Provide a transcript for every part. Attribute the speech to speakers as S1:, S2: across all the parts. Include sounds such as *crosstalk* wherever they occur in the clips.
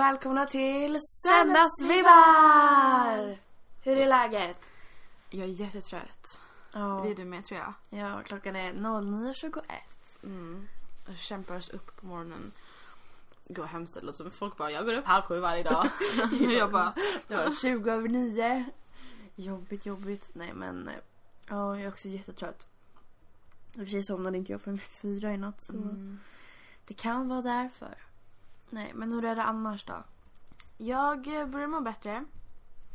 S1: välkomna till Söndagsvibbar! Hur är läget?
S2: Jag är jättetrött.
S1: Ja,
S2: Det är du med tror jag.
S1: ja klockan är 09.21.
S2: Mm. Jag kämpar oss upp på morgonen. Går hemskt det låter som folk bara jag går upp halv sju varje dag. *laughs* jag bara
S1: Det var 20 över 9. Jobbigt, jobbigt. Nej men, eh, ja jag är också jättetrött. I och för sig somnade inte jag förrän fyra i natt så
S2: mm.
S1: det kan vara därför. Nej men hur är det annars då?
S2: Jag eh, börjar må bättre.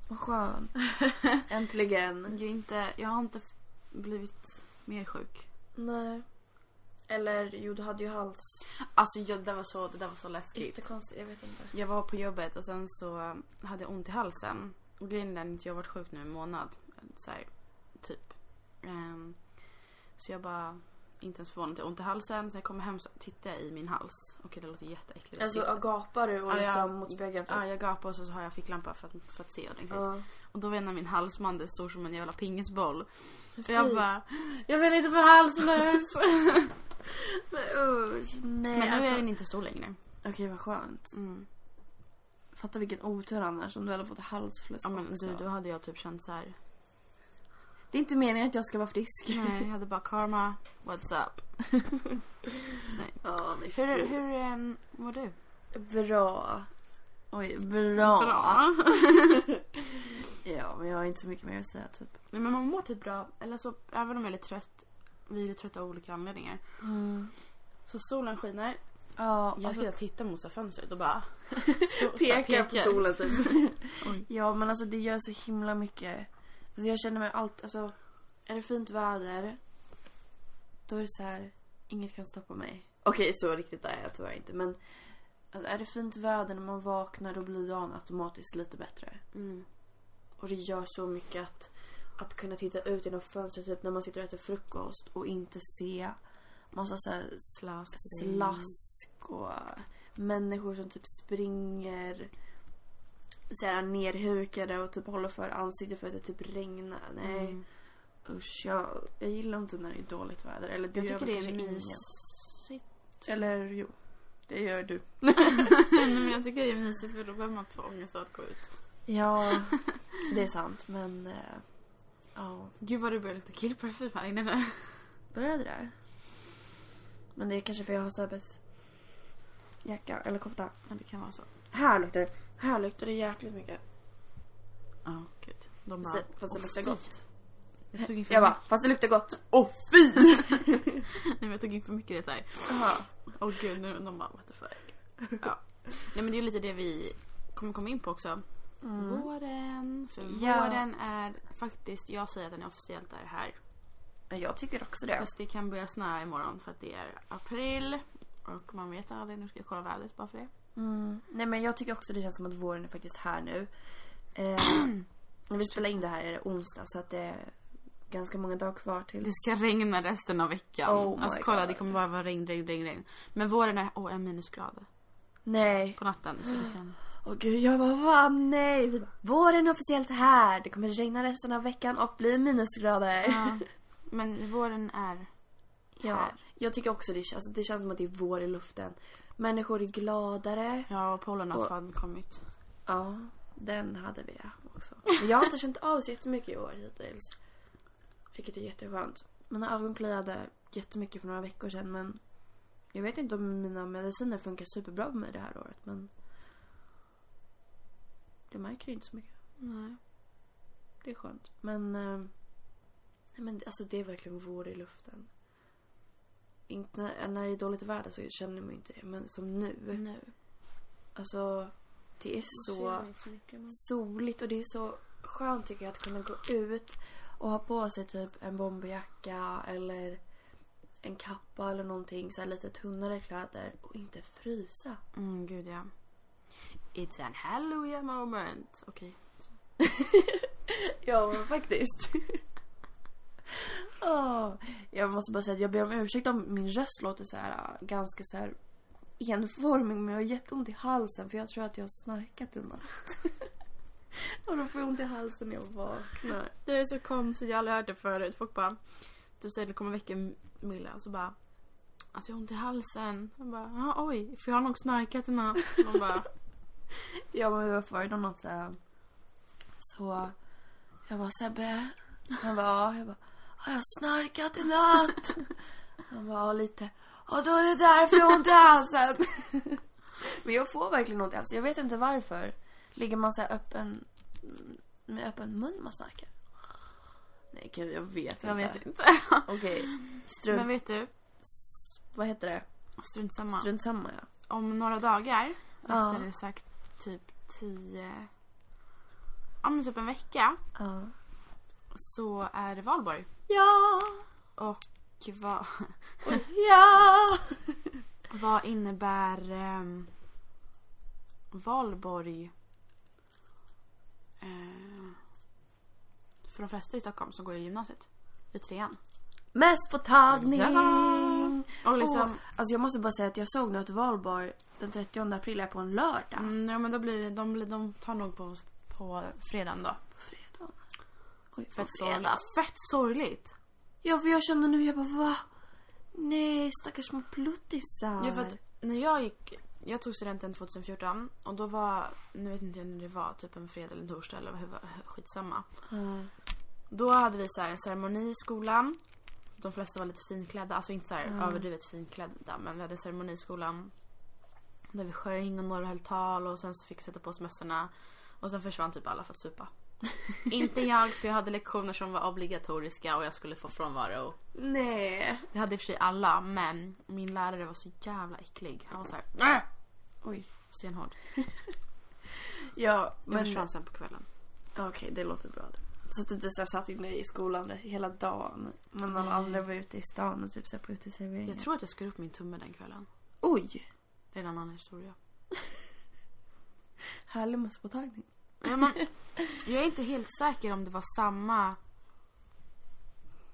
S1: Vad skönt. *laughs* Äntligen.
S2: Jag, är inte, jag har inte blivit mer sjuk.
S1: Nej. Eller jo, du hade ju hals.
S2: Alltså jag, det, där var så, det där var så läskigt.
S1: Jättekonstigt, jag vet inte.
S2: Jag var på jobbet och sen så hade jag ont i halsen. Och grejen är att jag har varit sjuk nu en månad. Så här, typ. Ehm, så jag bara, inte ens förvånad att jag har ont i halsen. Så jag kommer hem så tittar jag i min hals. Okej det låter jätteäckligt.
S1: Alltså
S2: Titta-
S1: gapar du och
S2: Ja,
S1: liksom mot spegeln typ?
S2: Ja, jag gapar och så har jag ficklampa för att, för att se ordentligt.
S1: Ja.
S2: Och då var min halsmandel stor som en jävla pingisboll. Och jag bara, jag vill inte få halsmöss. *laughs*
S1: Men usch. Nej,
S2: Men nu
S1: alltså.
S2: är den inte stor längre.
S1: Okej, vad skönt.
S2: Mm.
S1: Fatta vilken otur annars om du hade fått halsfluss
S2: Ja men
S1: också.
S2: du, då hade jag typ känt så här.
S1: Det är inte meningen att jag ska vara frisk.
S2: Nej, jag hade bara karma, what's up? *laughs*
S1: Ja, nej,
S2: Hur, hur um, mår du?
S1: Bra. Oj, bra. *laughs* Ja, men jag har inte så mycket mer att säga typ.
S2: Nej men man mår typ bra. Eller så, även om jag är lite trött. Vi är lite trötta av olika anledningar.
S1: Mm.
S2: Så solen skiner.
S1: Ja,
S2: Jag
S1: alltså,
S2: ska titta mot så här fönstret och bara *laughs* så, så
S1: pekar på solen typ. Ja, men alltså det gör så himla mycket. Alltså, jag känner mig allt, alltså. Är det fint väder. Då är det så här. Inget kan stoppa mig. Okej, så riktigt är jag tyvärr inte. Men alltså, är det fint väder när man vaknar då blir dagen automatiskt lite bättre.
S2: Mm.
S1: Och det gör så mycket att, att kunna titta ut genom fönstret typ när man sitter och äter frukost och inte se massa så här
S2: Slask.
S1: slask och människor som typ springer så här nerhukade och typ håller för ansiktet för att det typ regnar. Nej
S2: Mm.
S1: usch jag, jag gillar inte när det är dåligt väder. Eller det
S2: Jag tycker det är mysigt.
S1: Eller jo, det gör du. *laughs*
S2: Men jag tycker det är mysigt för då behöver man inte få ångest av att gå ut.
S1: Ja, *laughs* det är sant men eh, ja.
S2: Gud vad du börjar lukta killparfym här inne nu.
S1: Började det? Men det är kanske för jag har Söbes jacka eller kofta.
S2: Ja det kan vara så.
S1: Här luktar det. Här luktar det jäkligt mycket.
S2: Ja gud. De
S1: Fast
S2: bara,
S1: det, fast det
S2: "Åh,
S1: luktar
S2: fy."
S1: gott.
S2: Jag tog in för
S1: Jag bara, fast det luktar gott. Åh fy! *laughs*
S2: Nej men jag tog in för mycket det där. Åh gud nu de bara what the fuck. Ja. Nej men det är lite det vi kommer komma in på också.
S1: Mm.
S2: Våren. För
S1: Ja.
S2: våren är faktiskt, jag säger att den är officiellt är här.
S1: Jag tycker också det.
S2: Fast det kan börja snöa imorgon för att det är april. Och man vet aldrig, nu ska jag kolla vädret bara för det.
S1: Mm. Nej men jag tycker också det känns som att våren är faktiskt här nu. Eh, *clears throat* när vi spelar in det här är det onsdag så att det är ganska många dagar kvar till.
S2: Det ska regna resten av veckan.
S1: Oh
S2: alltså kolla
S1: God.
S2: det kommer bara vara regn, regn, regn, regn. Men våren är, åh en minusgrad
S1: Nej.
S2: på natten. Så det kan...
S1: Åh gud, jag bara vad nej. Vi- Våren är officiellt här. Det kommer regna resten av veckan och bli minusgrader.
S2: Ja. Men våren är
S1: Ja,
S2: här.
S1: jag tycker också det, alltså, det känns som att det är vår i luften. Människor är gladare.
S2: Ja, och polen har
S1: Och-
S2: fan kommit.
S1: Ja, den hade vi också. Men jag har inte känt av så jättemycket i år hittills. Vilket är jätteskönt. Mina ögon kliade jättemycket för några veckor sedan men jag vet inte om mina mediciner funkar superbra på mig det här året men jag märker inte så mycket.
S2: Nej.
S1: Det är skönt. Men, eh, men alltså det är verkligen vår i luften. Inte när, när det är dåligt väder så känner man inte det men som nu.
S2: Nu.
S1: Alltså det är så soligt och det är så skönt tycker jag att kunna gå ut och ha på sig typ en bomberjacka eller en kappa eller någonting så lite tunnare kläder och inte frysa.
S2: Mm, gud ja. It's an hallelujah moment. Okej. *laughs*
S1: Ja, men faktiskt. *laughs* Jag måste bara säga att jag ber om ursäkt om min röst låter så här äh, ganska så här enformig men jag har jätteont i halsen för jag tror att jag har snarkat i natt. *laughs* och då får jag ont i halsen när jag vaknar.
S2: Det är så konstigt, jag har aldrig hört det förut. Folk bara, du säger att du kommer väcka Milla och så bara Alltså jag har ont i halsen. Jag bara, "Ja, oj, för jag har nog snarkat i natt. Man bara, *laughs*
S1: ja men vi var förut om något så här. Så jag bara Sebbe. Han bara ja. Jag bara har jag snarkat i natt? Han bara ja lite. Ja då är det därför jag har ont i halsen. men jag får verkligen ont i halsen. Jag vet inte varför. Ligger man så här öppen med öppen mun man snarkar? Nej gud jag vet inte.
S2: Jag vet inte.
S1: Okej. Strunt.
S2: Men vet du?
S1: Vad heter det?
S2: Strunt samma.
S1: Strunt samma ja.
S2: Om några dagar,
S1: Ja.
S2: rättare sagt typ tio... Ja men typ en vecka.
S1: Ja.
S2: Så är det valborg.
S1: Ja.
S2: Och vad,
S1: Ja. *laughs*
S2: vad innebär um, valborg eh, för de flesta i Stockholm som går i gymnasiet? I trean.
S1: Mest på tagning.
S2: Ja. Och liksom,
S1: Åh, alltså jag måste bara säga att jag såg nu att valborg den 30 april är på en lördag.
S2: mm, ja men då blir det, de, de tar nog på, på fredagen då.
S1: Oj,
S2: Fett sorgligt. Fett sorgligt.
S1: Ja för jag känner nu, jag bara va? Nej stackars små pluttisar.
S2: Ja, för att när jag gick, jag tog studenten 2014 och då var, nu vet inte jag när det var, typ en fredag eller en torsdag eller hur, skitsamma.
S1: Ja.
S2: Då hade vi så här en ceremoni i skolan. De flesta var lite finklädda, alltså inte så här
S1: Mm.
S2: överdrivet finklädda men vi hade en ceremoni i skolan. Där vi sjöng och några höll tal och sen så fick vi sätta på oss mössorna. Och sen försvann typ alla för att supa. *laughs* inte jag för jag hade lektioner som var obligatoriska och jag skulle få frånvaro.
S1: Nej.
S2: Det hade i och för sig alla men min lärare var så jävla äcklig. Han var så här, "Äh!"
S1: Oj.
S2: stenhård. *laughs*
S1: Ja
S2: Jag
S1: men
S2: försvann sen på kvällen.
S1: okej det låter bra. Så att du inte så satt inne i skolan hela dagen. Men alla
S2: Nej.
S1: andra var ute i stan och typ så på uteserveringar.
S2: Jag tror att jag skar upp min tumme den kvällen.
S1: Oj.
S2: Det är en annan historia. *laughs*
S1: Härlig mösspåtagning.
S2: Ja, man, jag är inte helt säker om det var samma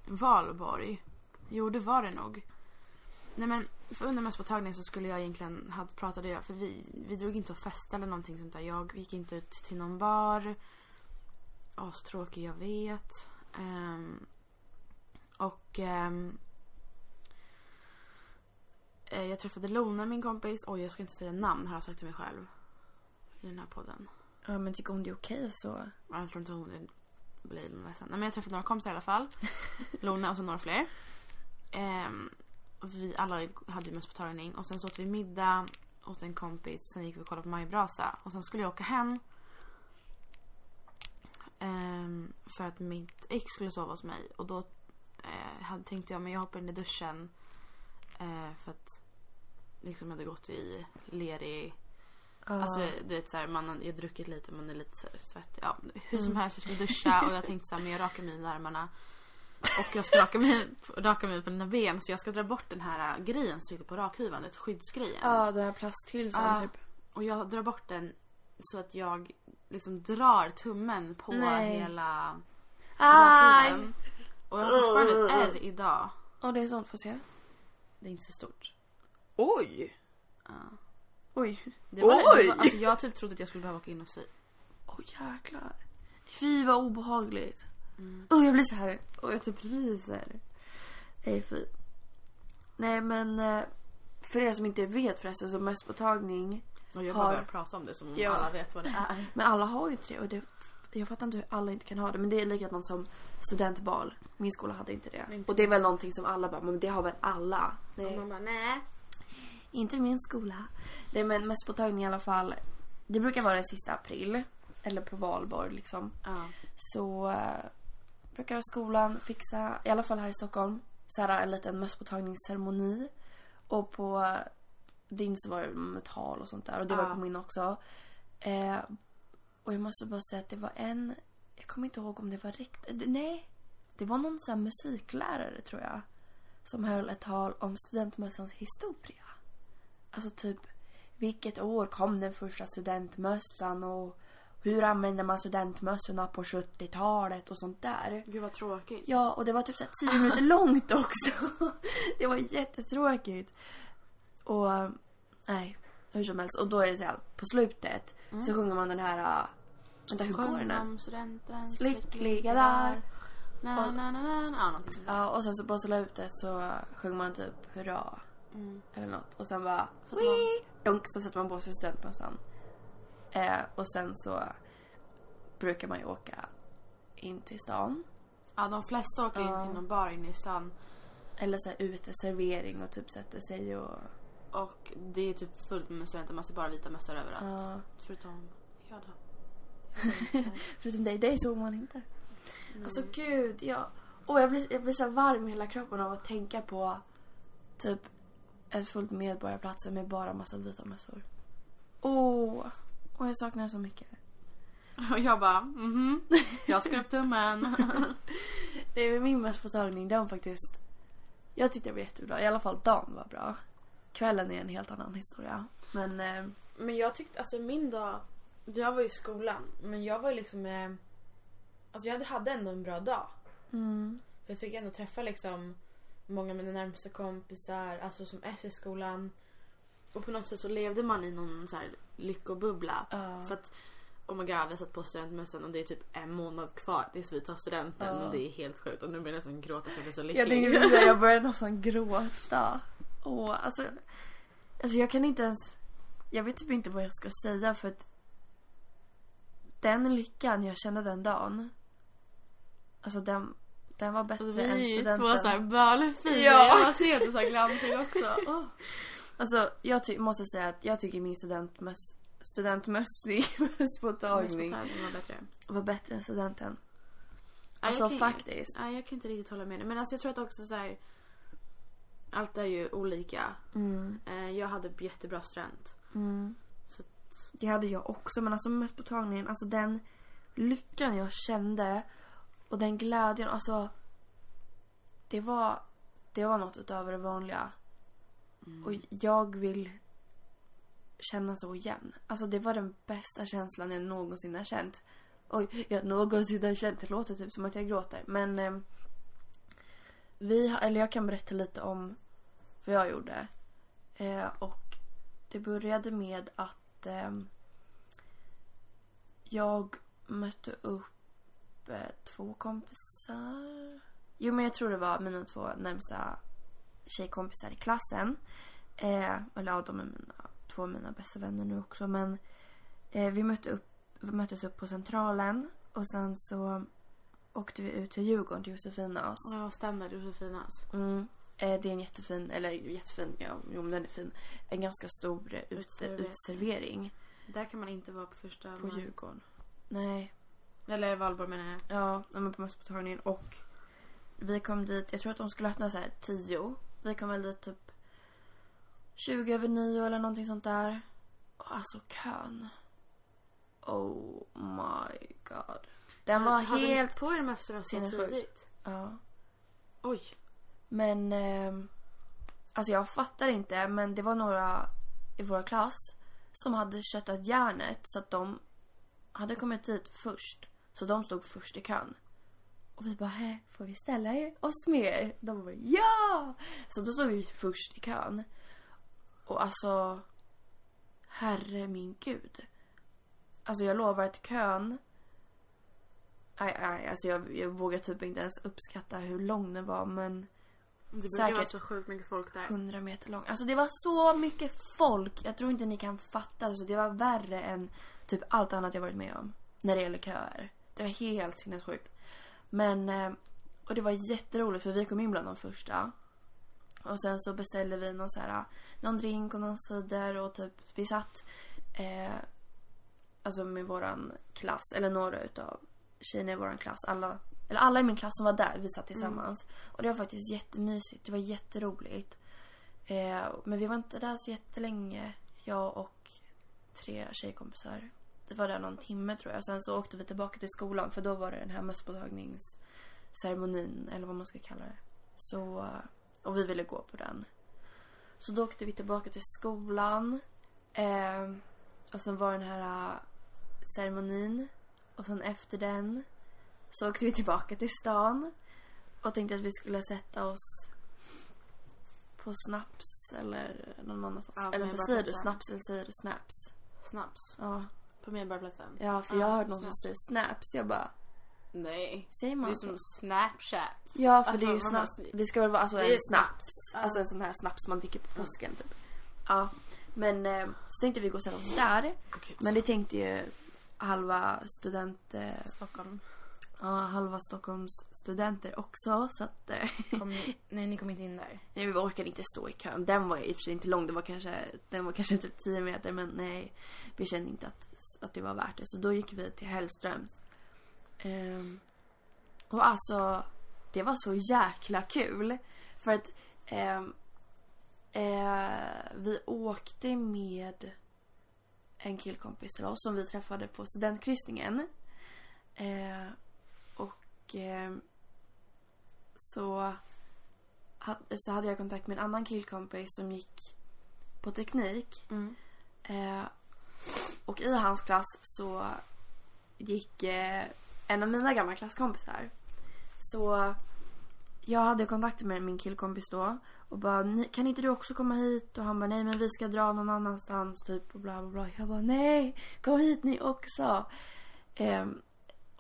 S2: valborg. Jo, det var det nog. Nej men, för under mässpåtagningen så skulle jag egentligen, hade, pratade jag, för vi, vi drog inte och festade eller någonting sånt där. Jag gick inte ut till någon bar. Astråkig, jag vet. Um, och um, jag träffade Lona, min kompis. Oj, jag ska inte säga namn har jag sagt till mig själv. I den här podden.
S1: Ja men tycker hon det är okej så.
S2: Ja, Jag tror inte hon blir ledsen. Nej, men jag träffade några kompisar i alla fall. *laughs* Lona och så några fler. Ehm, vi alla hade ju mösspåtagning. Och sen så åt vi middag hos en kompis. Sen gick vi och kollade på Majbrasa. Och sen skulle jag åka hem. Ehm, för att mitt ex skulle sova hos mig. Och då eh, tänkte jag men jag hoppar in i duschen. Eh, för att liksom hade gått i lerig
S1: Ja.
S2: Alltså du vet såhär, man har jag har druckit lite, man är lite så här svettig. Ja, hur som helst, jag skulle duscha och jag tänkte såhär, men jag rakar mig i armarna. Och jag ska raka mig, raka mig på mina ben så jag ska dra bort den här grejen som sitter på rakhyveln, ett skyddsgrejen.
S1: Ja den här plasthylsan
S2: Ja.
S1: typ.
S2: Och jag drar bort den så att jag liksom drar tummen på
S1: Nej.
S2: hela rakhyveln. Och jag har fortfarande ett ärr idag.
S1: Ja det är sånt, får se.
S2: Det är inte så stort.
S1: Oj!
S2: Ja.
S1: Oj.
S2: Det var,
S1: Oj!
S2: Det var, alltså jag typ trodde att jag skulle behöva åka in och sy.
S1: Åh jäklar. Fy vad obehagligt.
S2: Mm.
S1: Åh jag blir så här. Åh jag typ ryser. Nej fy. Nej men. eh, För er som inte vet förresten så mösspåtagning.
S2: Och jag
S1: Har-
S2: bara börjar prata om det som om
S1: Ja.
S2: alla vet vad det är. *laughs*
S1: Men alla har ju det. Och det jag fattar inte hur alla inte kan ha det. Men det är likadant som studentbal. Min skola hade inte det.
S2: Inte
S1: Och det är väl någonting som alla bara, men det har väl alla?
S2: Och
S1: Nej.
S2: man bara nej.
S1: Inte min skola. Nej men mösspåtagning i alla fall. Det brukar vara den sista april. Eller på valborg liksom.
S2: Ja.
S1: Så uh, brukar skolan fixa, i alla fall här i Stockholm, så här en liten mösspåtagningsceremoni. Och på eh, din så var det med tal och sånt där. Och det var
S2: Ja.
S1: på min också. Eh, och jag måste bara säga att det var en, jag kommer inte ihåg om det var riktigt, nej. Det var någon sån musiklärare tror jag. Som höll ett tal om studentmössans historia. Alltså typ, vilket år kom den första studentmössan och hur använder man studentmössorna på 70-talet och sånt där.
S2: Gud vad tråkigt.
S1: Ja, och det var typ så här 10 minuter långt också. *laughs* Det var jättetråkigt. Och nej, hur som helst. Och då är det så här, på slutet så sjunger man den här... äh, Vänta, hur går den?
S2: Studenten,
S1: Lyckliga där.
S2: Na, na, na, na, na. Ja,
S1: och sen så på slutet så sjunger man typ hurra
S2: Mm.
S1: eller något. Och sen bara...
S2: Så
S1: Wii! Dunk, så sätter man på sig studentmössan. Eh, och sen så brukar man ju åka in till stan.
S2: Ja, de flesta åker
S1: Ja.
S2: in till någon bar inne i stan.
S1: Eller så här uteservering och typ sätter sig och...
S2: Och det är typ fullt med studenter. Man ser bara vita mössor överallt.
S1: Ja.
S2: Förutom jag då. *laughs*
S1: Förutom dig, dig såg man inte.
S2: Mm.
S1: Alltså gud, jag... Åh, jag blir, jag blir så varm i hela kroppen av att tänka på typ ett fullt medborgarplatser med bara massa vita mössor. Åh, och jag saknar det så mycket.
S2: Och jag bara, mhm. Jag skrev upp tummen. *laughs*
S1: Det är min mösspåtagning, den faktiskt... Jag tyckte det var jättebra. I alla fall dagen var bra. Kvällen är en helt annan historia. Men... Eh,
S2: Men jag tyckte, alltså min dag, jag var i skolan, men jag var liksom, eh, alltså jag hade ändå en bra dag.
S1: mm,
S2: För jag fick ändå träffa liksom många av mina närmaste kompisar, alltså som efter skolan. Och på något sätt så levde man i någon så här lyckobubbla.
S1: ja.
S2: För att, oh my god, vi har satt på studentmössan och det är typ en månad kvar tills vi tar studenten.
S1: Ja.
S2: Och det är helt sjukt. Och nu blir jag nästan gråta för jag blir så lycklig.
S1: precis säga, jag *laughs* började nästan gråta. Åh, alltså, alltså jag kan inte ens... Jag vet typ inte vad jag ska säga för att den lyckan jag kände den dagen. Alltså den, den var bättre
S2: Alltså,
S1: än
S2: vi
S1: studenten.
S2: två såhär bölfina.
S1: Ja.
S2: Jag ser att du sa glansig också. Åh.
S1: Alltså jag ty- måste säga att jag tycker min studentmöss, studentmössning mösspåtagning
S2: var bättre.
S1: var bättre än studenten. Alltså
S2: kan-
S1: faktiskt.
S2: Nej, jag kan inte riktigt hålla med dig. Men alltså jag tror att också så här. Allt är ju olika.
S1: Mm,
S2: Eh, jag hade jättebra student.
S1: mm.
S2: Så
S1: Det hade jag också men alltså mösspåtagningen, alltså den lyckan jag kände och den glädjen, alltså det var, det var något utöver det vanliga.
S2: Mm.
S1: Och jag vill känna så igen. Alltså det var den bästa känslan jag någonsin har känt. Oj, jag någonsin har känt. Det låter typ som att jag gråter. Men eh, vi, har- eller jag kan berätta lite om vad jag gjorde. Eh, och det började med att eh, jag mötte upp två kompisar. Jo men jag tror det var mina två närmsta tjejkompisar i klassen. Eh, eller ja, de är mina, två av mina bästa vänner nu också. Men eh, vi, mötte upp, vi möttes upp på Centralen. Och sen så åkte vi ut till Djurgården till Josefinas.
S2: Ja, stämmer. Josefinas.
S1: Mm. Eh, det är en jättefin, eller jättefin, ja, jo men den är fin. En ganska stor eh, ute,
S2: uteservering Där kan man inte vara på första
S1: på
S2: maj.
S1: Djurgården. Nej,
S2: Eller Valborg menar jag.
S1: ja, ja, men på mösspåtagningen. Och vi kom dit, jag tror att de skulle öppna så här 10. Vi kom väl dit typ 20 över 9 eller någonting sånt där. Och alltså kön. Oh my god. Den var
S2: Hade ni
S1: helt...
S2: satt på er mössorna så tidigt?
S1: Ja.
S2: Oj.
S1: Men... ehm, alltså jag fattar inte men det var några i vår klass som hade köttat järnet så att de hade kommit dit först. Så de stod först i kön. Och vi bara, hä, får vi ställa er oss med er? De bara, ja! Så då stod vi först i kön. Och alltså, herre min gud. Alltså jag lovar att kön Nej, nej, alltså jag, jag vågar typ inte ens uppskatta hur lång den var men
S2: Det brukar
S1: Säkert.
S2: vara så sjukt mycket folk där.
S1: 100 meter lång. Alltså det var så mycket folk. Jag tror inte ni kan fatta. Alltså det var värre än typ allt annat jag varit med om. När det gäller köer. Det var helt sinnessjukt. Men, eh, och det var jätteroligt för vi kom in bland de första. Och sen så beställde vi någon så här, någon drink och någon cider och typ vi satt eh, alltså med våran klass, eller några utav tjejerna i våran klass. Alla, eller alla i min klass som var där, vi satt tillsammans. Och det var faktiskt jättemysigt. Det var jätteroligt. Eh, men vi var inte där så jättelänge. Jag och tre tjejkompisar. Vi var där någon timme tror jag. Sen så åkte vi tillbaka till skolan för då var det den här mösspåtagningsceremonin eller vad man ska kalla det. Så, eh, och vi ville gå på den. Så då åkte vi tillbaka till skolan. Eh, och sen var den här eh, ceremonin. Och sen efter den så åkte vi tillbaka till stan. Och tänkte att vi skulle sätta oss på snaps eller någon annanstans.
S2: Ja,
S1: eller inte säger du snaps eller säger du snaps?
S2: Snaps.
S1: Ja,
S2: På Medborgarplatsen.
S1: ja för
S2: Ja,
S1: jag har hört någon som
S2: snaps.
S1: säger snaps. Jag bara,
S2: Nej.
S1: säger
S2: Det
S1: man
S2: är
S1: så?
S2: som Snapchat.
S1: Ja för
S2: Alltså,
S1: det är ju snaps.
S2: man-
S1: Det ska väl vara alltså
S2: Det
S1: en
S2: är
S1: snaps.
S2: snaps. Ja.
S1: Alltså en sån här snaps man dricker på påsken typ. Ja. Men eh, så tänkte vi gå och sätta oss där.
S2: Gud.
S1: Men det tänkte ju halva student... Eh,
S2: Stockholm.
S1: Ja, halva Stockholms studenter också. Så att... Eh,
S2: Kom ni, *laughs* nej, ni kom inte in där.
S1: nej, vi orkade inte stå i kön. Den var i och för sig inte lång. Det var kanske, den var kanske typ 10 meter. Men nej, vi kände inte att, att det var värt det. Så då gick vi till Hellströms. Ehm, och alltså, det var så jäkla kul. För att ehm, eh, vi åkte med en killkompis till oss som vi träffade på studentkryssningen. Eh, och eh, så, ha, så hade jag kontakt med en annan killkompis som gick på teknik.
S2: Mm.
S1: Eh, och i hans klass så gick eh, en av mina gamla klasskompisar. Så jag hade kontakt med min killkompis då och bara "Ni- kan inte du också komma hit? Och han bara nej men vi ska dra någon annanstans typ och bla bla bla. Jag bara nej kom hit ni också. Ehm,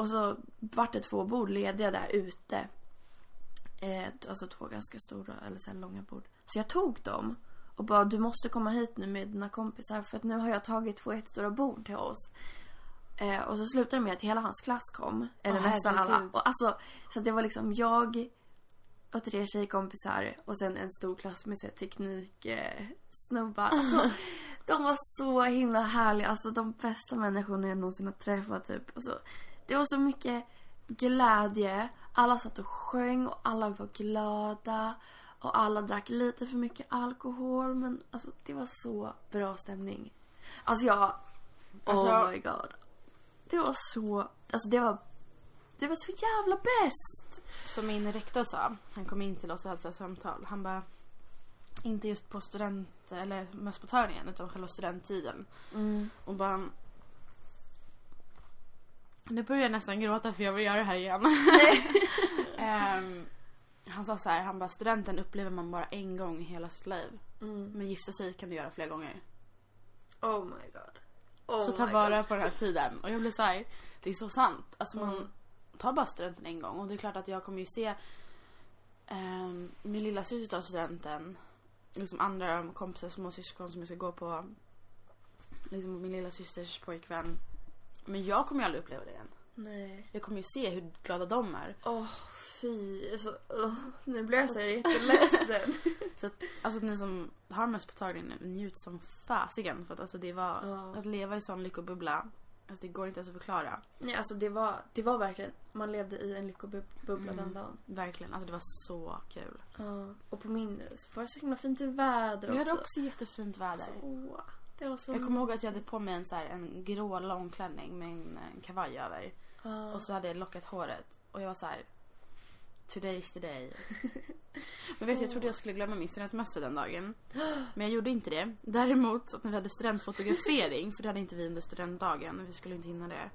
S1: och så vart det två bord lediga där ute. Eh, alltså två ganska stora eller så långa bord. Så jag tog dem och bara du måste komma hit nu med dina kompisar för att nu har jag tagit två jättestora bord till oss. Eh, och så slutade det med att hela hans klass kom. Eller
S2: Åh,
S1: nästan alla. Och alltså, så det var liksom jag och tre tjejkompisar och sen en stor klass med så här teknik eh. Alltså, *laughs* de var så himla härliga. Alltså de bästa människorna jag någonsin har träffat typ. Alltså, det var så mycket glädje. Alla satt och sjöng och alla var glada. Och alla drack lite för mycket alkohol. Men alltså det var så bra stämning. Alltså jag...
S2: Alltså-
S1: oh my god. Det var så... Alltså det var... Det var så jävla bäst!
S2: Som min rektor sa, han kom in till oss och hade här samtal. Han bara, inte just på student eller mösspåtagningen utan själva studenttiden.
S1: Mm.
S2: Och bara... Nu börjar jag nästan gråta för jag vill göra det här igen. *laughs* Ehm, han sa så här, han bara studenten upplever man bara en gång i hela sitt liv.
S1: Mm.
S2: Men gifta sig kan du göra flera gånger.
S1: Oh my god. Oh
S2: så ta vara
S1: God.
S2: på den här tiden. Och jag blir så här, det är så sant. Alltså man
S1: Mm.
S2: tar bara studenten en gång. Och det är klart att jag kommer ju se ehm, min lilla syster tar studenten. Liksom andra kompisar, små syskon som jag ska gå på. Liksom min lilla systers pojkvän. Men jag kommer ju aldrig uppleva det igen.
S1: Nej.
S2: Jag kommer ju se hur glada de är.
S1: Åh, fy. Alltså, åh, nu blir jag så här jätteledsen. *laughs*
S2: Så att, alltså ni som har mösspåtagningen, njut som fasiken. För att alltså det var,
S1: Ja.
S2: att leva i sån lyckobubbla. Alltså det går inte ens att förklara.
S1: Nej, alltså det var, det var verkligen, man levde i en lyckobubbla
S2: Mm.
S1: den dagen.
S2: Verkligen, alltså det var så kul.
S1: Ja. Och på min så var det så himla fint väder
S2: Vi
S1: också.
S2: hade också jättefint väder.
S1: Så, det var så
S2: Jag kommer ihåg att jag hade på mig en, så här, en grå långklänning med en, en kavaj över.
S1: Ja.
S2: Och så hade jag lockat håret. Och jag var så här. Today's the day. *laughs* Men vet du, jag trodde jag skulle glömma min studentmössa den dagen. Men jag gjorde inte det. Däremot, att när vi hade studentfotografering, för det hade inte vi under studentdagen, vi skulle inte hinna det.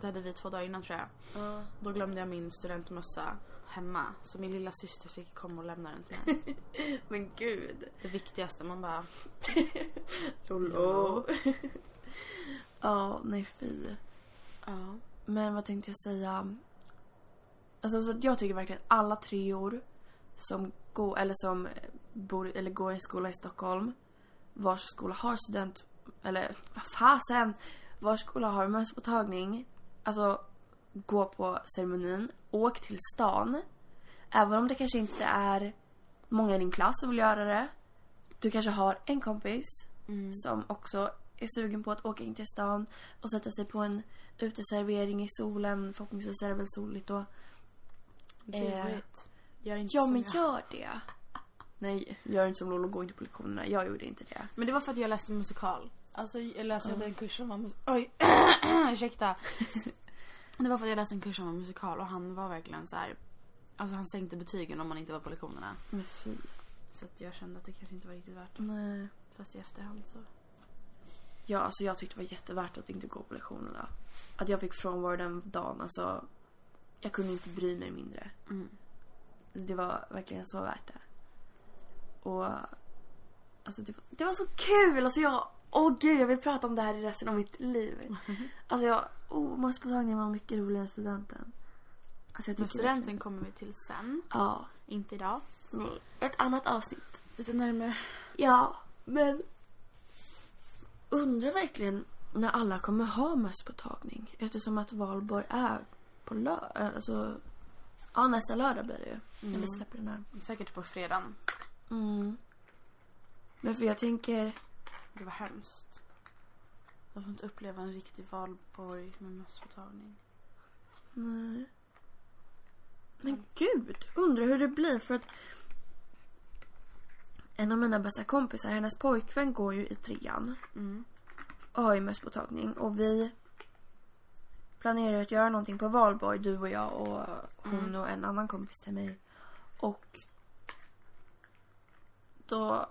S2: Det hade vi två dagar innan tror jag.
S1: Ja.
S2: Då glömde jag min studentmössa hemma. Så min lilla syster fick komma och lämna den till mig. *laughs*
S1: Men gud.
S2: Det viktigaste, man bara... *laughs*
S1: Lollo. Ja, nej fy.
S2: Ja.
S1: Men vad tänkte jag säga? Alltså så att jag tycker verkligen alla treor som går, eller som bor, eller går i skola i Stockholm vars skola har student, eller vad fasen, vars skola har mösspåtagning. Alltså gå på ceremonin, åk till stan. Även om det kanske inte är många i din klass som vill göra det. Du kanske har en kompis
S2: Mm.
S1: som också är sugen på att åka in till stan och sätta sig på en uteservering i solen. Förhoppningsvis är det väl soligt då.
S2: Gulligt. Gör inte
S1: Ja
S2: så
S1: men
S2: jag.
S1: gör det. Nej, gör inte som Lolo, gå inte på lektionerna. Jag gjorde inte det.
S2: Men det var för att jag läste musikal. Alltså jag läste
S1: Ja.
S2: en kurs som var mus- Oj, *clears throat* ursäkta. *laughs* Det var för att jag läste en kurs som var musikal och han var verkligen så här. Alltså han sänkte betygen om man inte var på lektionerna.
S1: Men fy.
S2: Så att jag kände att det kanske inte var riktigt värt det.
S1: Nej.
S2: Fast i efterhand så.
S1: Ja, alltså jag tyckte det var jättevärt att inte gå på lektionerna. Att jag fick frånvaro den dagen, alltså. Jag kunde inte bry mig mindre.
S2: Mm.
S1: Det var verkligen så värt det. Och alltså det, var- det var så kul! Alltså jag, åh gud jag vill prata om det här i resten av mitt liv. *laughs* Alltså jag, oh, mösspåtagningen var mycket roligare än studenten. Alltså jag
S2: Men studenten kommer vi till sen.
S1: Ja.
S2: Inte idag.
S1: Nej, ett annat avsnitt.
S2: Lite närmare.
S1: Ja, men undrar verkligen när alla kommer ha mösspåtagning. Eftersom att valborg är på lördag. Alltså, ja nästa lördag blir det ju. När vi släpper den här.
S2: Säkert på fredagen.
S1: Mm. Men för jag tänker,
S2: Gud vad hemskt. Jag får inte uppleva en riktig valborg med mösspåtagning.
S1: nej. Men gud, undrar hur det blir för att en av mina bästa kompisar, hennes pojkvän går ju i trean
S2: Mm.
S1: och har ju mösspåtagning och vi planerar att göra någonting på valborg, du och jag och hon
S2: Mm.
S1: och en annan kompis till mig. Och då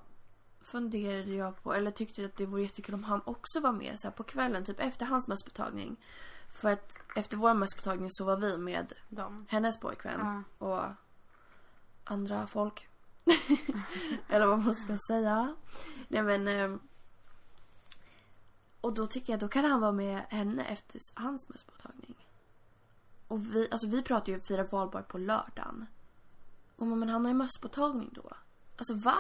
S1: funderade jag på, eller tyckte att det vore jättekul om han också var med så här, på kvällen, typ efter hans mösspåtagning. För att efter vår mösspåtagning så var vi med
S2: De.
S1: hennes pojkvän
S2: Ja.
S1: och andra folk. *laughs* Eller vad man ska säga. Nej men. Och då tycker jag då kan han vara med henne efter hans mösspåtagning. Och vi, alltså vi pratar ju om fira valborg på lördagen. Och men han har ju mösspåtagning då. Alltså va?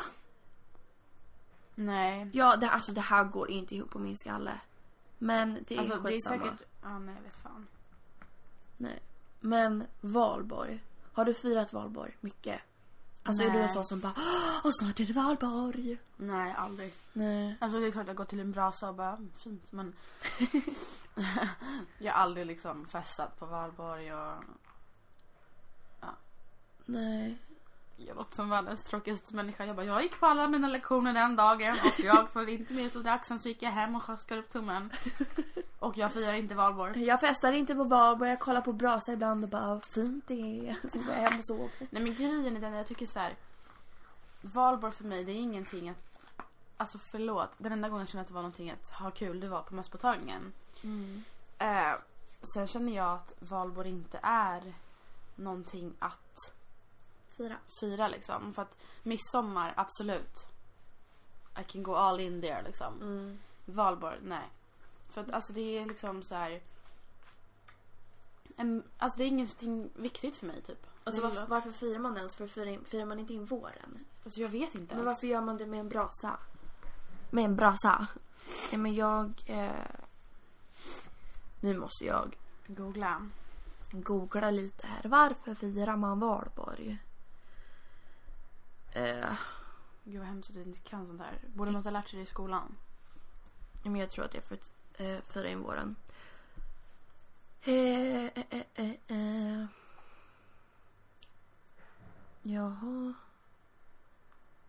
S2: Nej.
S1: Ja, det, alltså det här går inte ihop på min skalle. Men det är
S2: Alltså det är
S1: skitsamma.
S2: säkert... Ja, nej vet fan.
S1: Nej. Men valborg. Har du firat valborg mycket? Alltså är du
S2: Nej.
S1: en sån som bara Åh snart är det valborg.
S2: Nej, aldrig.
S1: Nej.
S2: Alltså det är klart jag går till en brasa och bara, mm, fint men *laughs* Jag har aldrig liksom festat på valborg och
S1: Nej.
S2: Jag låter som världens tråkigaste människa. Jag bara, jag gick på alla mina lektioner den dagen och jag följde inte med och drack. Sen så gick jag hem och skar upp tummen. Och jag firar inte valborg.
S1: Jag festar inte på valborg. Jag kollar på brasa ibland och bara vad fint det är. Sen går jag hem och sover.
S2: Nej men grejen är den, jag tycker så här. Valborg för mig, det är ingenting att Alltså förlåt, den enda gången jag kände att det var någonting att ha kul, det var på mösspåtagningen.
S1: Mm.
S2: Eh, sen känner jag att valborg inte är någonting att
S1: Fyra.
S2: fira liksom. För att midsommar, absolut. I can go all in there liksom.
S1: Mm.
S2: Valborg, nej. För att alltså det är liksom så här. En, alltså det är ingenting viktigt för mig typ.
S1: Alltså varför, varför firar man ens? För firar, firar man inte in våren?
S2: Alltså jag vet inte
S1: Men
S2: ens.
S1: varför gör man det med en brasa? Med en brasa? Ja, men jag... Eh... Nu måste jag
S2: Googla.
S1: googla lite här. Varför firar man valborg? Eh,
S2: Gud vad hemskt att du inte kan sånt här. Borde man inte ha lärt sig det i skolan?
S1: men jag tror att jag får eh, fira in våren. Eh, eh, eh, eh, eh. Jaha.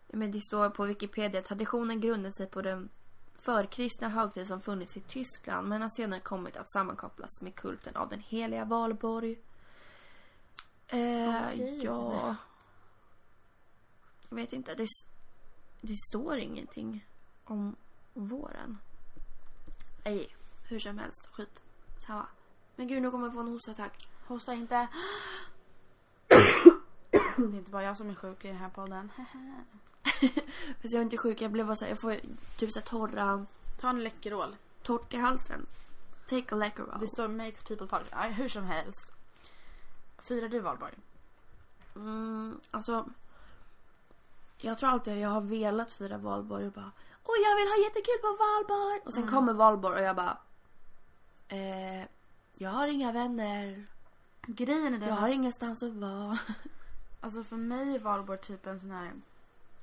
S1: Ja, Men det står på Wikipedia traditionen grundar sig på den förkristna högtid som funnits i Tyskland men har senare kommit att sammankopplas med kulten av den heliga valborg. Eh,
S2: Okej.
S1: Ja. Jag vet inte. Det, det står ingenting om våren. Nej, hur som helst. Skit. Samma. Men gud, nu kommer jag få en hostattack.
S2: Hosta inte. *coughs* det är inte bara jag som är sjuk i den här podden. *laughs*
S1: Fast jag är inte sjuk. Jag blev bara så här, jag får typ så här torra,
S2: Ta en Läkerol.
S1: torrt i halsen. Take a Läkerol.
S2: Det står makes people talk. Ja, hur som helst. Firar du valborg?
S1: Mm, alltså. Jag tror alltid att jag har velat fira valborg och bara Åh jag vill ha jättekul på valborg! Och sen
S2: Mm.
S1: kommer valborg och jag bara eh, Jag har inga vänner.
S2: Grejen är den
S1: Jag har ingenstans att vara.
S2: Alltså för mig är valborg typ en sån här,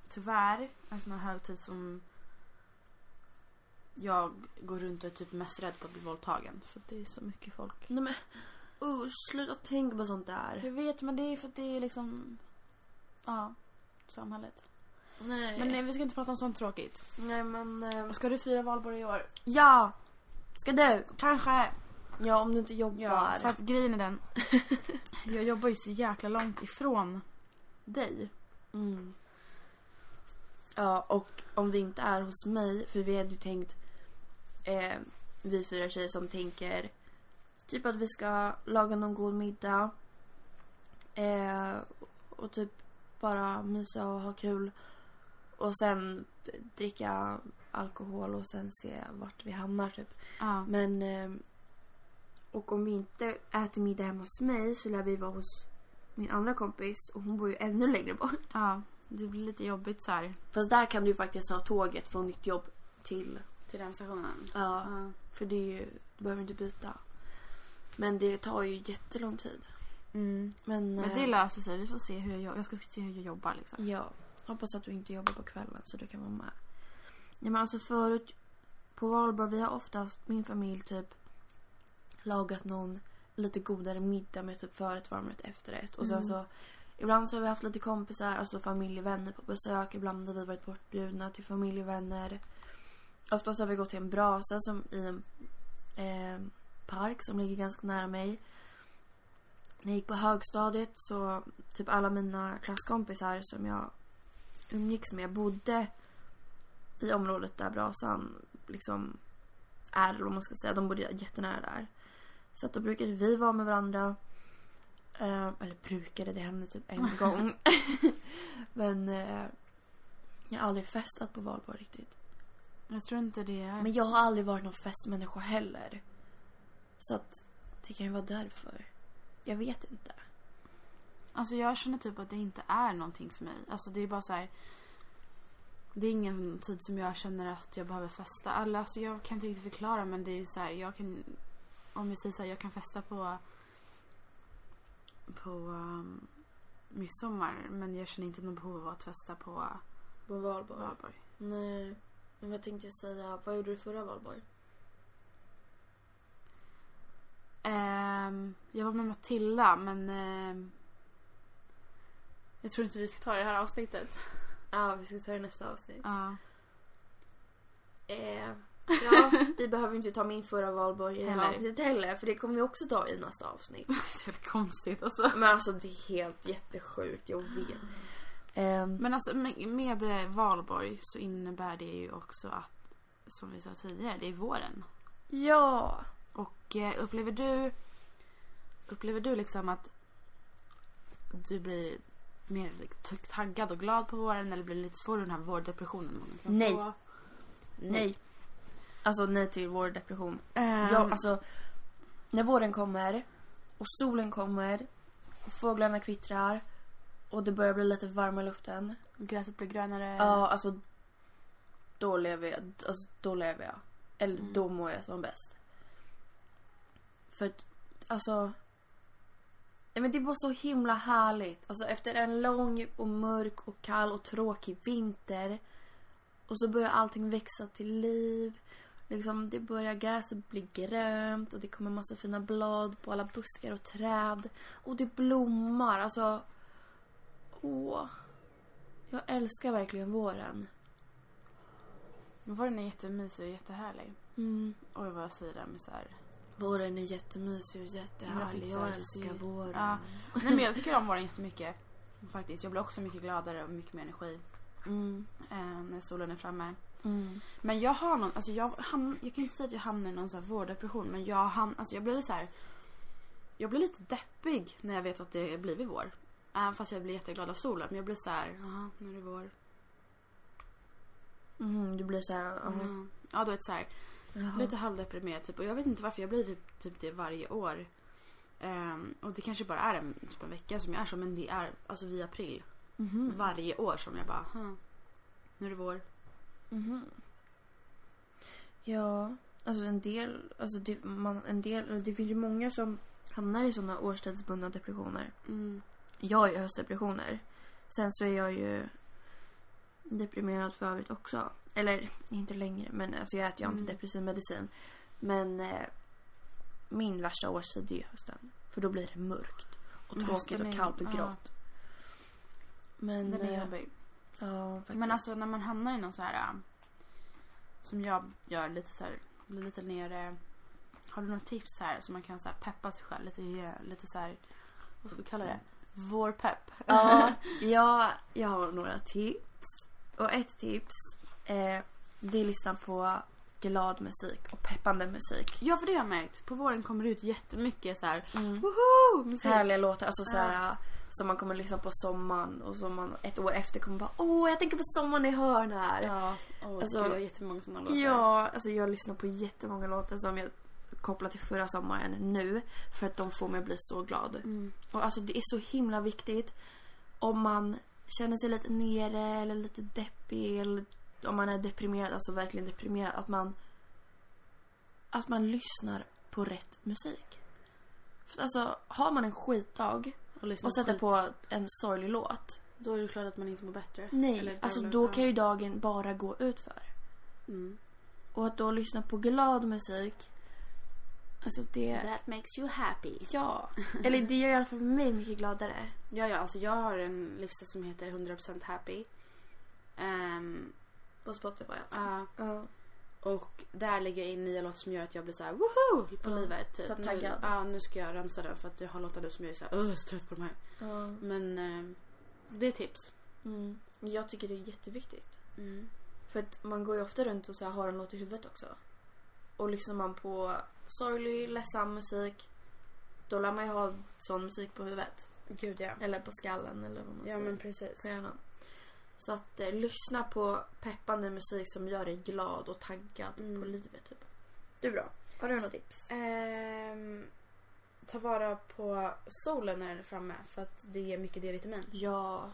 S2: tyvärr, en sån här högtid som jag går runt och är typ mest rädd på att bli våldtagen. För det är så mycket folk.
S1: Nej men usch, sluta tänka på sånt där.
S2: Jag vet men det är för att det är liksom, ja, samhället.
S1: Nej.
S2: Men nej, vi ska inte prata om sånt tråkigt.
S1: Nej men. Eh,
S2: Ska du fira valborg i år?
S1: ja! Ska du?
S2: Kanske.
S1: Ja om du inte jobbar.
S2: Ja, för att grejen är den. *laughs* jag jobbar ju så jäkla långt ifrån dig.
S1: Mm. Ja, och om vi inte är hos mig, för vi hade ju tänkt, eh, vi fyra tjejer som tänker typ att vi ska laga någon god middag eh, och typ bara mysa och ha kul och sen dricka alkohol och sen se vart vi hamnar typ.
S2: Ja.
S1: Men eh, och om vi inte äter middag hemma hos mig så lär vi vara hos min andra kompis och hon bor ju ännu längre bort.
S2: Ja, det blir lite jobbigt så här.
S1: Fast där kan du ju faktiskt ha tåget från ditt jobb till
S2: Till den stationen?
S1: Ja.
S2: Ja.
S1: För det är ju, du behöver inte byta. Men det tar ju jättelång tid.
S2: Mm.
S1: Men,
S2: Men
S1: eh,
S2: det löser sig. Vi får se hur jag, jag ska se hur jag jobbar liksom.
S1: Ja, hoppas att du inte jobbar på kvällen så du kan vara med. Nej men alltså förut på valborg, vi har oftast, min familj typ lagat någon lite godare middag med typ förrätt, varmrätt, efterrätt. Och sen
S2: Mm.
S1: så ibland så har vi haft lite kompisar, alltså familjevänner på besök. Ibland har vi varit bortbjudna till familjevänner. Oftast har vi gått till en brasa som i en eh, park som ligger ganska nära mig. När jag gick på högstadiet så typ alla mina klasskompisar som jag umgicks med bodde i området där brasan liksom är, eller vad man ska säga. De bodde jättenära där. Så att då brukade vi vara med varandra. Eh, eller brukade, det hände typ en *laughs* gång. *laughs* Men eh, jag har aldrig festat på valborg riktigt.
S2: Jag tror inte det är...
S1: Men jag har aldrig varit någon festmänniska heller. Så att det kan ju vara därför. Jag vet inte.
S2: Alltså jag känner typ att det inte är någonting för mig. Alltså det är bara så här. Det är ingen tid som jag känner att jag behöver festa. Alltså jag kan inte riktigt förklara men det är så här, jag kan... Om vi säger så här, jag kan festa på... På um, midsommar. Men jag känner inte någon behov av att festa på
S1: På valborg?
S2: valborg.
S1: Nej. Men vad tänkte jag säga? Vad gjorde du förra valborg?
S2: Ehm, jag var med Matilda men... ehm, jag tror inte vi ska ta det här avsnittet.
S1: Ja, vi ska ta det i nästa avsnitt.
S2: Ja.
S1: Eh, ja, vi behöver inte ta min förra valborg i det här avsnittet heller. För det kommer vi också ta i nästa avsnitt. *laughs*
S2: Det är helt konstigt alltså.
S1: Men alltså det är helt jättesjukt, jag vet. Ehm,
S2: Men alltså med, med eh, valborg så innebär det ju också att, som vi sa tidigare, det är våren.
S1: ja.
S2: Och eh, upplever du, upplever du liksom att du blir mer t- taggad och glad på våren eller blir lite du den här vårdepressionen?
S1: Nej.
S2: få?
S1: Nej. Alltså nej till vår depression.
S2: Ehm,
S1: Ja, alltså. När våren kommer och solen kommer och fåglarna kvittrar och det börjar bli lite varmare i luften.
S2: Gräset blir grönare.
S1: Ja, alltså. Då lever jag. Alltså, då lever jag. Eller
S2: Mm.
S1: då mår jag som bäst. För alltså. Nej men det var så himla härligt. Alltså efter en lång och mörk och kall och tråkig vinter. Och så börjar allting växa till liv. Liksom det börjar gräset bli grönt och det kommer massa fina blad på alla buskar och träd. Och det blommar. Alltså. Åh. Jag älskar verkligen våren.
S2: Våren är jättemysig och jättehärlig.
S1: Mm.
S2: Oj vad jag säger det med så här.
S1: Våren är jättemysig och jättehärlig.
S2: Jag
S1: Jag, älskar våren.
S2: Ja. Nej men jag tycker om våren jättemycket. Faktiskt. Jag blir också mycket gladare och mycket mer energi
S1: Mm.
S2: eh, när solen är framme.
S1: Mm.
S2: Men jag har någon, alltså jag, hamn, jag kan inte säga att jag hamnar i någon så vårdepression men jag hamn, alltså jag blir lite så här. Jag blir lite deppig när jag vet att det blivit vår. Även fast jag blir jätteglad av solen. Men jag blir så här, jaha nu är det vår.
S1: Mm. Du blir så här. jaha.
S2: Mm. Ja du vet så här,
S1: Jaha.
S2: lite halvdeprimerad typ. Och jag vet inte varför jag blir typ, typ det varje år. Ehm, och det kanske bara är en, typ en vecka som jag är så men det är alltså vid april.
S1: Mhm.
S2: Varje år som jag bara, "Huh, nu är det vår.
S1: Mhm. Ja, alltså en del, alltså det, man, en del, det finns ju många som hamnar i sådana årstidsbundna depressioner.
S2: Mm.
S1: Jag ju höstdepressioner. Sen så är jag ju deprimerad för övrigt också. Eller inte längre, men alltså jag äter ju
S2: Mm.
S1: antidepressiv medicin. Men eh, min värsta årstid är ju hösten. För då blir det mörkt och
S2: Men
S1: tråkigt och kallt och
S2: ja.
S1: grått. Men,
S2: Den är
S1: eh,
S2: jobbig.
S1: ja, faktiskt.
S2: Men alltså när man hamnar i någon så här äh, som jag gör lite så här, blir lite nere. Har du något tips här som man kan så peppa sig själv lite, lite så här, vad ska vi kalla det? Vårpepp.
S1: Ja, *laughs* jag, jag har några tips. Och ett tips eh, det är lyssna på glad musik och peppande musik.
S2: ja för det har jag märkt. På våren kommer det ut jättemycket så här
S1: Mm.
S2: woho! Musik.
S1: Härliga låtar, alltså så här, som man kommer lyssna på sommaren och som man ett år efter kommer bara åh jag tänker på sommaren i hörn här.
S2: Ja, oh,
S1: Alltså,
S2: gud, jag har jättemånga sådana låtar.
S1: Ja, alltså jag lyssnar på jättemånga låtar som jag kopplar till förra sommaren nu för att de får mig att bli så glad.
S2: Mm.
S1: Och alltså det är så himla viktigt om man känner sig lite nere eller lite deppig eller om man är deprimerad, alltså verkligen deprimerad, att man att man lyssnar på rätt musik. För alltså, har man en skitdag
S2: Och,
S1: och sätter
S2: skit,
S1: på en sorglig låt.
S2: Då är det klart att man inte mår bättre.
S1: Nej, alltså då kan ju dagen bara gå ut för.
S2: Mm.
S1: Och att då lyssna på glad musik. Alltså det...
S2: That makes you happy.
S1: Ja. Eller det gör i alla fall mig mycket gladare.
S2: Ja, ja, alltså jag har en lista som heter 100% happy. Ehm,
S1: På Spotify alltså.
S2: ja,
S1: Ja.
S2: och där lägger jag in nya låtar som gör att jag blir så här woho på
S1: Ja,
S2: livet. Typ.
S1: så
S2: Nu,
S1: taggad.
S2: ja, nu ska jag rensa den för att jag har låtar nu som jag är så här, "Åh, jag är så trött på de här.
S1: ja.
S2: Men ehm, det är tips.
S1: Mm. Jag tycker det är jätteviktigt.
S2: Mm.
S1: För att man går ju ofta runt och så här har en låt i huvudet också. Och lyssnar man på sorglig, ledsam musik. Då lär man ju ha sån musik på huvudet.
S2: Gud ja.
S1: Eller på skallen eller vad man
S2: Ja
S1: säger.
S2: men precis.
S1: på hjärnan. Så att eh, lyssna på peppande musik som gör dig glad och taggad
S2: Mm.
S1: på livet typ. Du då? Har du något tips?
S2: Ehm, ta vara på solen när den är framme för att det ger mycket D-vitamin.
S1: Ja.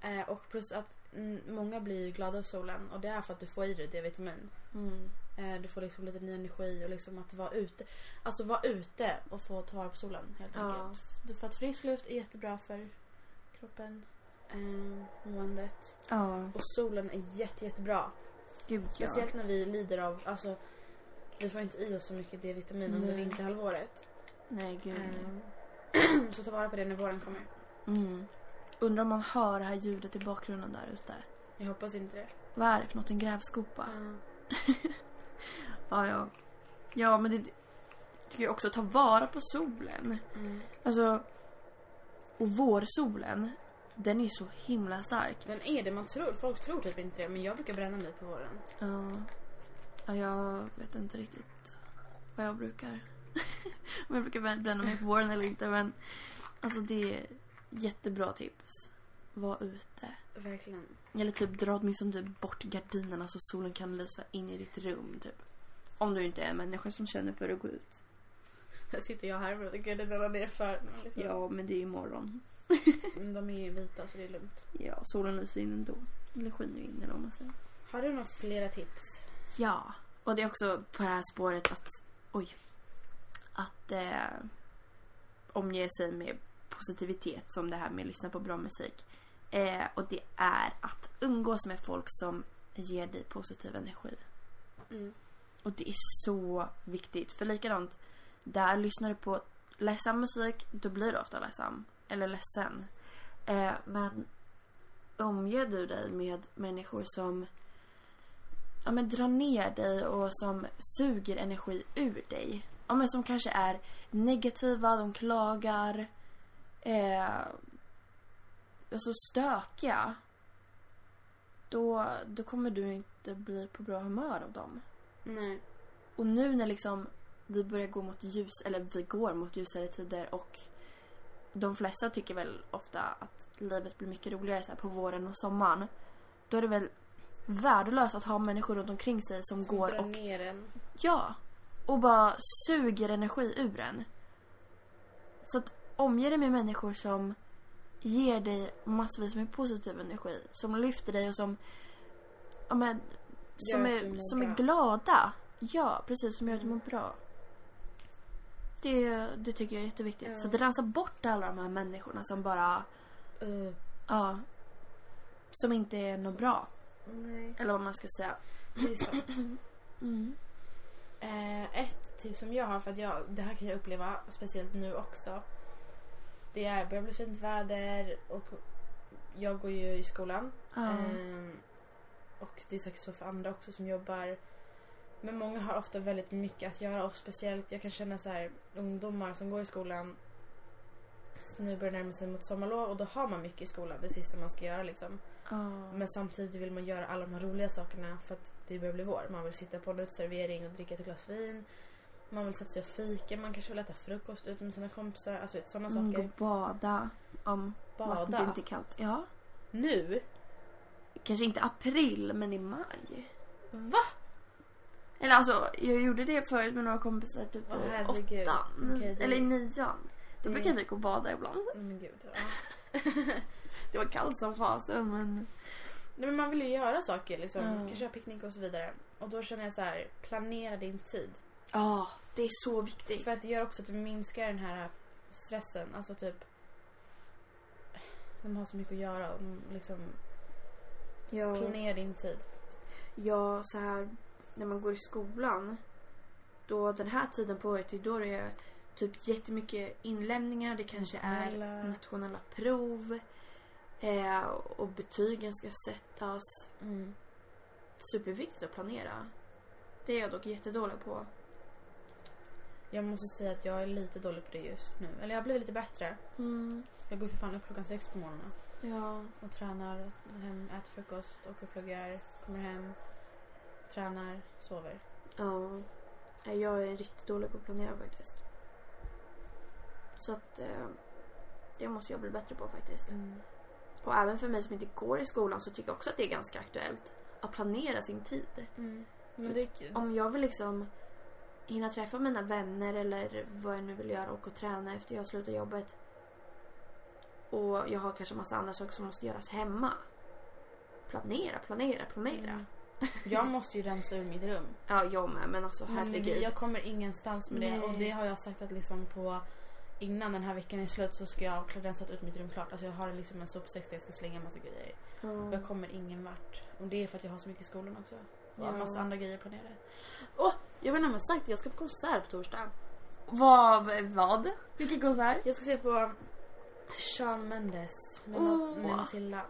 S2: Eh, och plus att mm, många blir ju glada av solen och det är för att du får i dig D-vitamin.
S1: Mm.
S2: Eh, du får liksom lite ny energi och liksom att vara ute. Alltså vara ute och få ta vara på solen helt
S1: Ja.
S2: enkelt. För att frisk luft är jättebra för kroppen, eh, måendet.
S1: Ja.
S2: Och solen är jätte, jättebra.
S1: Gud ja.
S2: Speciellt när vi lider av, alltså vi får inte i oss så mycket D-vitamin under
S1: Nej.
S2: vinterhalvåret.
S1: Nej gud.
S2: Eh, *clears throat* så ta vara på det när våren kommer.
S1: Mm. Undrar om man hör det här ljudet i bakgrunden där ute.
S2: Jag hoppas inte det.
S1: Vad är det för något? En grävskopa?
S2: Ja. *laughs*
S1: Ja, ja. Ja, men det tycker jag också. Ta vara på solen.
S2: Mm.
S1: Alltså. Och vårsolen. Den är så himla stark.
S2: Den är det, man tror, folk tror typ inte det men jag brukar bränna mig på våren.
S1: Ja. ja jag vet inte riktigt vad jag brukar. *laughs* Om jag brukar bränna mig på våren eller inte. Men alltså det är jättebra tips. Var ute.
S2: Verkligen.
S1: Eller typ dra åtminstone typ bort gardinerna så solen kan lysa in i ditt rum. Typ. Om du inte är en människa som känner för att gå ut.
S2: Här sitter jag här med gardinerna nerför. Liksom.
S1: Ja, men det är ju imorgon. *laughs*
S2: Mm, De är ju vita så det är lugnt.
S1: Ja, solen lyser in ändå. Eller skiner in eller vad man säger.
S2: Har du några flera tips?
S1: Ja, och det är också på det här spåret att, oj, att eh, omge sig med positivitet som det här med att lyssna på bra musik. Eh, och det är att umgås med folk som ger dig positiv energi.
S2: Mm.
S1: Och det är så viktigt. För likadant, där lyssnar du på ledsam musik, då blir du ofta ledsam. Eller ledsen. Eh, men omger du dig med människor som ja, men drar ner dig och som suger energi ur dig. Ja, men som kanske är negativa, de klagar. Eh, alltså stökiga. Då, då kommer du inte bli på bra humör av dem.
S2: Nej.
S1: Och nu när liksom vi börjar gå mot ljus, eller vi går mot ljusare tider och de flesta tycker väl ofta att livet blir mycket roligare så på våren och sommaren. Då är det väl värdelöst att ha människor runt omkring sig som,
S2: Som
S1: går och
S2: ner en.
S1: ja, och bara suger energi ur en. Så att omge dig med människor som ger dig massvis med positiv energi. Som lyfter dig och som ja, men, som, är, som är glada. Ja, precis. Som gör att du mår bra. Det, det tycker jag är jätteviktigt.
S2: Ja.
S1: Så att rensa bort alla de här människorna som bara,
S2: Uh,
S1: ja, som inte är något bra.
S2: nej.
S1: Eller vad man ska säga.
S2: Det är sant. *clears throat*
S1: Mm.
S2: Eh, ett tips som jag har, för att jag, det här kan jag uppleva speciellt nu också. Det är, börjar bli fint väder och jag går ju i skolan.
S1: Ja.
S2: Ehm, och det är säkert så för andra också som jobbar. Men många har ofta väldigt mycket att göra och speciellt jag kan känna så här ungdomar som går i skolan. Nu börjar närma sig mot sommarlov och då har man mycket i skolan. Det sista man ska göra liksom.
S1: Ja.
S2: Men samtidigt vill man göra alla de här roliga sakerna för att det börjar bli vår. Man vill sitta på en uteservering och dricka ett glas vin. Man vill sätta sig och fika. Man kanske vill äta frukost ute med sina kompisar. Alltså sådana
S1: Mm, gå
S2: saker.
S1: och bada. Om vattnet
S2: Bada.
S1: inte är kallt. Ja.
S2: Nu?
S1: Kanske inte april, men i maj.
S2: Va?
S1: Eller alltså, jag gjorde det förut med några kompisar typ i åttan.
S2: Okej, det-
S1: Eller i nian. Då
S2: Det-
S1: brukade vi gå och bada ibland.
S2: Men gud. Ja. *laughs*
S1: Det var kallt som fasen men...
S2: Nej, men man vill ju göra saker liksom.
S1: Mm.
S2: Kanske ha picknick och så vidare. Och då känner jag så här, planera din tid.
S1: Ja, det är så viktigt.
S2: För att det gör också att du minskar den här stressen. Alltså typ... De har så mycket att göra. och Liksom,
S1: Ja,
S2: planera din tid.
S1: ja, så här när man går i skolan. Då den här tiden på året, det är då det är typ jättemycket inlämningar. Det kanske är
S2: Nationella.
S1: prov. Eh, och betygen ska sättas.
S2: Mm.
S1: Superviktigt att planera. Det är jag dock jättedålig på.
S2: Jag måste säga att jag är lite dålig på det just nu. Eller jag har blivit lite bättre.
S1: Mm,
S2: Jag går för fan upp klockan sex på morgonen.
S1: ja.
S2: Och tränar, hem, äter frukost, och pluggar, kommer hem, tränar, sover.
S1: Ja. Jag är riktigt dålig på att planera faktiskt. Så att eh, det måste jag bli bättre på faktiskt. Och även för mig som inte går i skolan så tycker jag också att det är ganska aktuellt. Att planera sin tid.
S2: Mm. Det,
S1: Om jag vill liksom hinna träffa mina vänner eller vad jag nu vill göra och, och träna efter jag slutar jobbet. Och jag har kanske massa andra saker som måste göras hemma. Planera, planera, planera.
S2: Mm. Jag måste ju rensa ur mitt rum.
S1: Ja, jag med. Men alltså
S2: Men
S1: herregud.
S2: jag kommer ingenstans med det.
S1: Nej.
S2: Och det har jag sagt att liksom på innan den här veckan är slut så ska jag ha rensat ut mitt rum klart. Alltså jag har liksom en sopsäck där jag ska slänga en massa grejer i. Och jag
S1: Ja.
S2: kommer ingen vart. Och det är för att jag har så mycket i skolan också. Och
S1: Ja.
S2: en massa andra grejer planerade. Åh! jag vet inte om jag sagt det. Jag ska på konsert på torsdag.
S1: Vad? Vad? Vilken konsert?
S2: Jag ska se på Shawn Mendes med,
S1: Åh.
S2: med Matilda.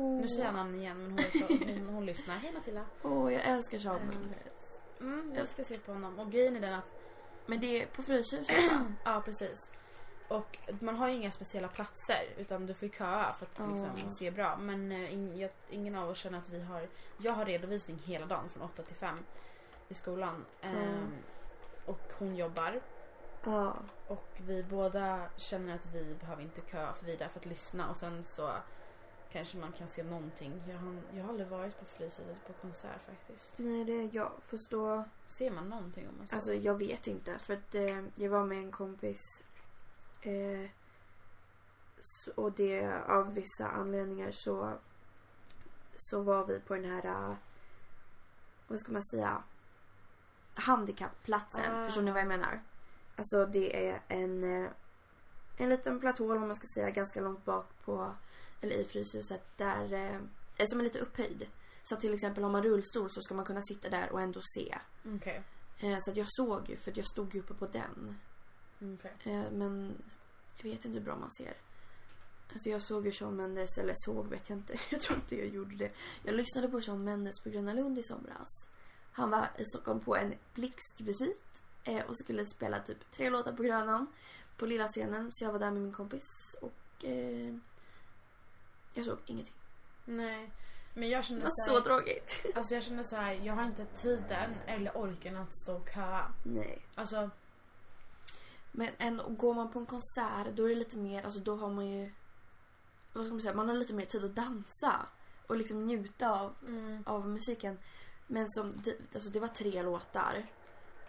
S1: Åh,
S2: Nu säger jag namn igen men hon, hon, *laughs* hon lyssnar. Hej Matilda.
S1: Åh, jag älskar
S2: Mm.
S1: Mendes.
S2: Mm, jag ska se på honom. Och grejen är den att
S1: Men det är på Fryshuset? *clears throat*
S2: Ja, precis. Och man har ju inga speciella platser utan du får ju köa för att liksom, se bra. Men eh, ing, jag, ingen av oss känner att vi har... Jag har redovisning hela dagen från 8 till 5 i skolan. Ehm, och hon jobbar.
S1: Ja.
S2: Och vi båda känner att vi behöver inte köa för vi är där för att lyssna och sen så kanske man kan se någonting. Jag har, jag har aldrig varit på Fryshuset på konsert faktiskt.
S1: Nej, det jag. Förstå.
S2: Ser man någonting om man står?
S1: Alltså jag vet inte. För att eh, jag var med en kompis. Eh, så, och det av vissa anledningar så. Så var vi på den här. eh, vad ska man säga? Handikappplatsen.
S2: Ah.
S1: Förstår ni vad jag menar? Alltså det är en. Eh, en liten platå eller vad man ska säga. Ganska långt bak på. Eller i Fryshuset. Där. Eh, som är lite upphöjd. Så till exempel har man rullstol så ska man kunna sitta där och ändå se.
S2: Okej.
S1: Eh, Så att jag såg ju, för att jag stod ju uppe på den.
S2: Okej.
S1: Eh, Men jag vet inte hur bra man ser. Alltså jag såg ju Shawn Mendes, eller såg vet jag inte. *laughs* Jag tror inte jag gjorde det. Jag lyssnade på Shawn Mendes på Gröna Lund i somras. Han var i Stockholm på en blixtvisit. eh, Och skulle spela typ tre låtar på Grönan. På lilla scenen. Så jag var där med min kompis. Och eh, jag såg ingenting.
S2: Nej. Men jag känner
S1: var
S2: så
S1: så tråkigt.
S2: Alltså jag känner så här, jag har inte tiden eller orken att stå och köa.
S1: Nej.
S2: Alltså,
S1: Men ändå, går man på en konsert då är det lite mer, alltså då har man ju vad ska man säga, man har lite mer tid att dansa och liksom njuta av,
S2: mm,
S1: av musiken. Men som, alltså det var tre låtar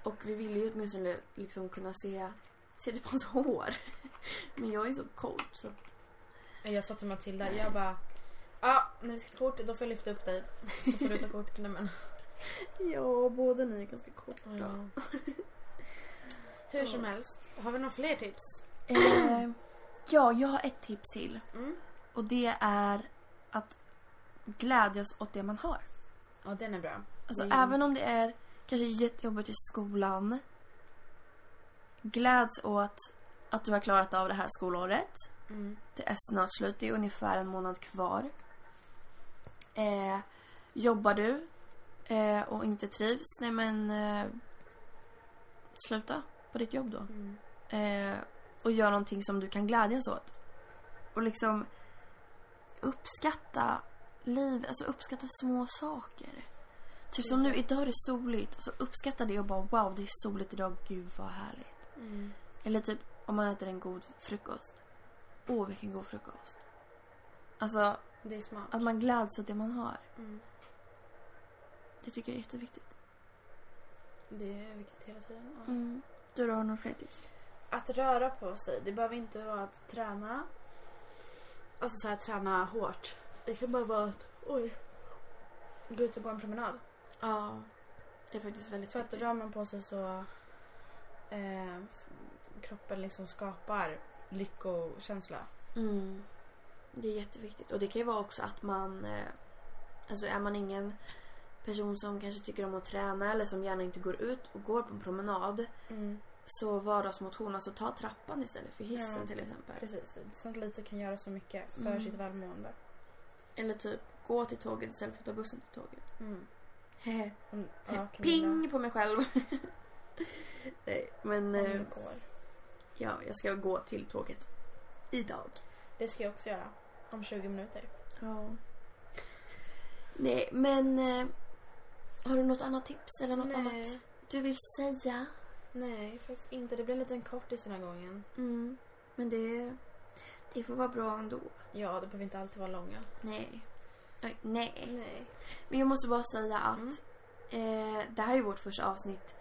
S1: och vi ville ju åtminstone liksom kunna se, se typ hans *laughs* hår. Men jag är så kort så
S2: jag sa till Matilda, jag bara Ja, när vi ska ta kort då får jag lyfta upp dig. Så får du ta kort. Nej, men. *laughs*
S1: ja, båda ni är ganska korta.
S2: Ja. Hur som helst, har vi några fler tips?
S1: Eh, ja, jag har ett tips till
S2: Mm.
S1: och det är att glädjas åt det man har.
S2: Ja, den är bra.
S1: Alltså
S2: Mm.
S1: även om det är kanske jättejobbigt i skolan. Gläds åt att du har klarat av det här skolåret.
S2: Mm.
S1: Det är snart slut, det är ungefär en månad kvar. Eh, jobbar du eh, och inte trivs, nej men eh, sluta på ditt jobb då.
S2: Mm.
S1: Eh, och gör någonting som du kan glädjas åt. Och liksom uppskatta liv, alltså uppskatta små saker. Typ som nu, idag är det soligt. Alltså uppskatta det och bara wow, det är soligt idag, gud vad härligt.
S2: Mm.
S1: Eller typ om man äter en god frukost. Åh, vilken god frukost. Alltså,
S2: Det är smart.
S1: att man gläds åt det man har.
S2: Mm.
S1: Det tycker jag är jätteviktigt.
S2: Det är viktigt hela tiden. Ja.
S1: Mm. Du då, har några fler tips?
S2: Att röra på sig. Det behöver inte vara att träna. Alltså så här träna hårt. Det kan bara vara att Oj. Gå ut och gå en promenad.
S1: Ja. Det är faktiskt väldigt
S2: För att
S1: viktigt.
S2: rör man på sig så eh, kroppen liksom skapar lyckokänsla.
S1: Mm. Det är jätteviktigt. Och det kan ju vara också att man... Eh, alltså är man ingen person som kanske tycker om att träna eller som gärna inte går ut och går på en promenad. Så vardagsmotion, alltså ta trappan istället för hissen
S2: Ja.
S1: till exempel.
S2: Precis. Sånt lite kan göra så mycket för
S1: Mm.
S2: sitt välmående.
S1: Eller typ gå till tåget istället för att ta bussen till tåget.
S2: Mm.
S1: Hehe.
S2: Mm. Ja.
S1: Ping på mig själv. *laughs* Nej, men
S2: Om
S1: eh,
S2: det går.
S1: Ja, jag ska gå till tåget. Idag.
S2: Det ska jag också göra. Om 20 minuter.
S1: Ja. Nej, men eh, har du något annat tips eller något
S2: Nej.
S1: annat du vill säga?
S2: Nej, faktiskt inte. Det blir en liten kortis den här gången.
S1: Mm. Men det, det får vara bra ändå.
S2: Ja, det behöver inte alltid vara långa.
S1: Nej. Oj, nej.
S2: Nej.
S1: Men jag måste bara säga att
S2: Mm.
S1: eh, det här är vårt första avsnitt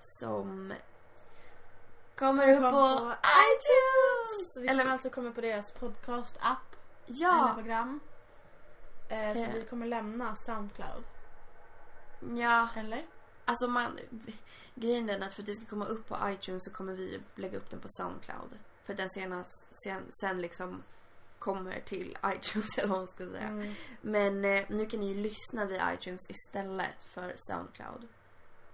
S1: som kommer upp
S2: Kom
S1: på, iTunes!
S2: Vi
S1: Eller-
S2: kommer alltså komma på deras podcast-app. Eller
S1: Ja,
S2: program. Eh, så
S1: Eh.
S2: vi kommer lämna Soundcloud.
S1: ja.
S2: Eller?
S1: Alltså man, grejen är att för att det ska komma upp på iTunes så kommer vi lägga upp den på Soundcloud. För att den senast, sen, sen liksom kommer till *laughs* iTunes eller vad man ska säga.
S2: Mm.
S1: Men eh, nu kan ni ju lyssna via iTunes istället för Soundcloud.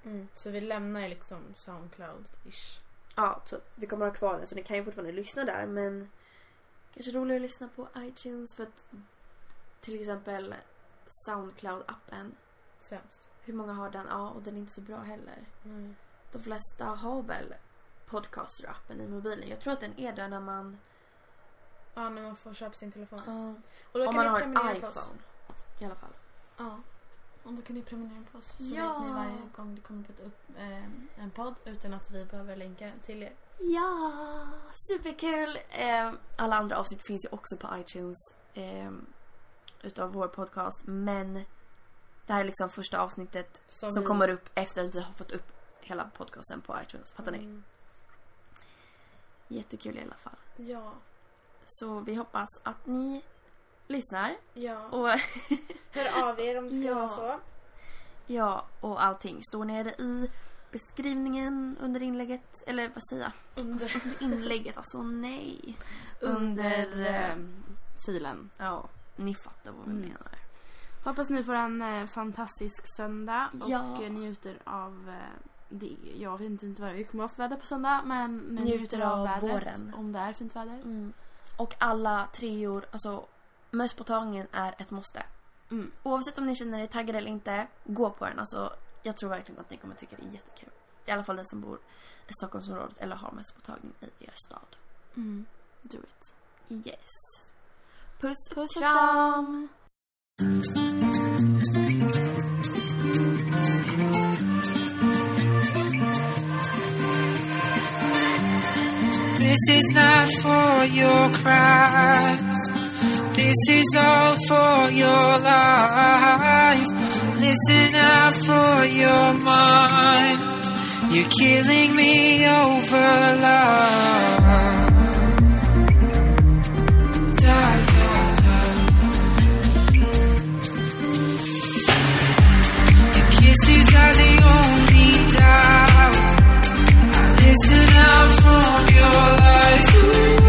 S2: Mm. Så vi lämnar ju liksom Soundcloud-ish.
S1: Ja, typ. Vi kommer ha kvar den så ni kan ju fortfarande lyssna där men kanske roligare att lyssna på iTunes för att till exempel Soundcloud-appen.
S2: Sämst.
S1: Hur många har den? Ja, och den är inte så bra heller.
S2: Mm.
S1: De flesta har väl Podcaster-appen i mobilen. Jag tror att den är där när man...
S2: Ja, när man får köpa sin telefon.
S1: Ja.
S2: Och då
S1: Om
S2: kan
S1: man har en iPhone. I alla fall.
S2: Ja. Och då kan ni prenumerera på oss. Så
S1: Ja.
S2: vet ni varje gång det kommer upp eh, en podd utan att vi behöver länka till er.
S1: Ja, superkul! Eh, alla andra avsnitt finns ju också på iTunes eh, utav vår podcast. Men det här är liksom första avsnittet som,
S2: vi-
S1: kommer upp efter att vi har fått upp hela podcasten på iTunes. Fattar ni?
S2: Mm.
S1: Jättekul i alla fall.
S2: Ja.
S1: Så vi hoppas att ni lyssnar.
S2: Ja.
S1: Och, *laughs*
S2: Hör av er om det skulle
S1: Ja.
S2: vara så.
S1: ja, och allting står nere i beskrivningen under inlägget. Eller vad säger jag?
S2: Under,
S1: Under inlägget, alltså nej.
S2: under
S1: Under,
S2: eh,
S1: eh,
S2: filen.
S1: Ja, ni fattar vad vi
S2: Mm.
S1: menar.
S2: Hoppas ni får en eh, fantastisk söndag
S1: Ja.
S2: och eh, njuter av eh, det. Jag vet inte vad det kommer vara för väder på söndag men
S1: Njuter
S2: njuter
S1: av
S2: av vädret
S1: våren.
S2: om det är fint väder.
S1: Mm. Och alla treor, alltså mösspåtagningen är ett måste.
S2: Mm.
S1: Oavsett om ni känner er taggade eller inte, gå på den. Alltså, jag tror verkligen att ni kommer tycka det är jättekul. I alla fall den som bor i Stockholmsområdet eller har mösspåtagning i er stad.
S2: Mm. Do it.
S1: Yes. Puss,
S2: Puss och
S1: kram!
S2: kram!
S3: This is not for your cries. This is all for your lies. Listen out for your mind. You're killing me over love. Your kisses are the only doubt. Listen out from your lies. Ooh,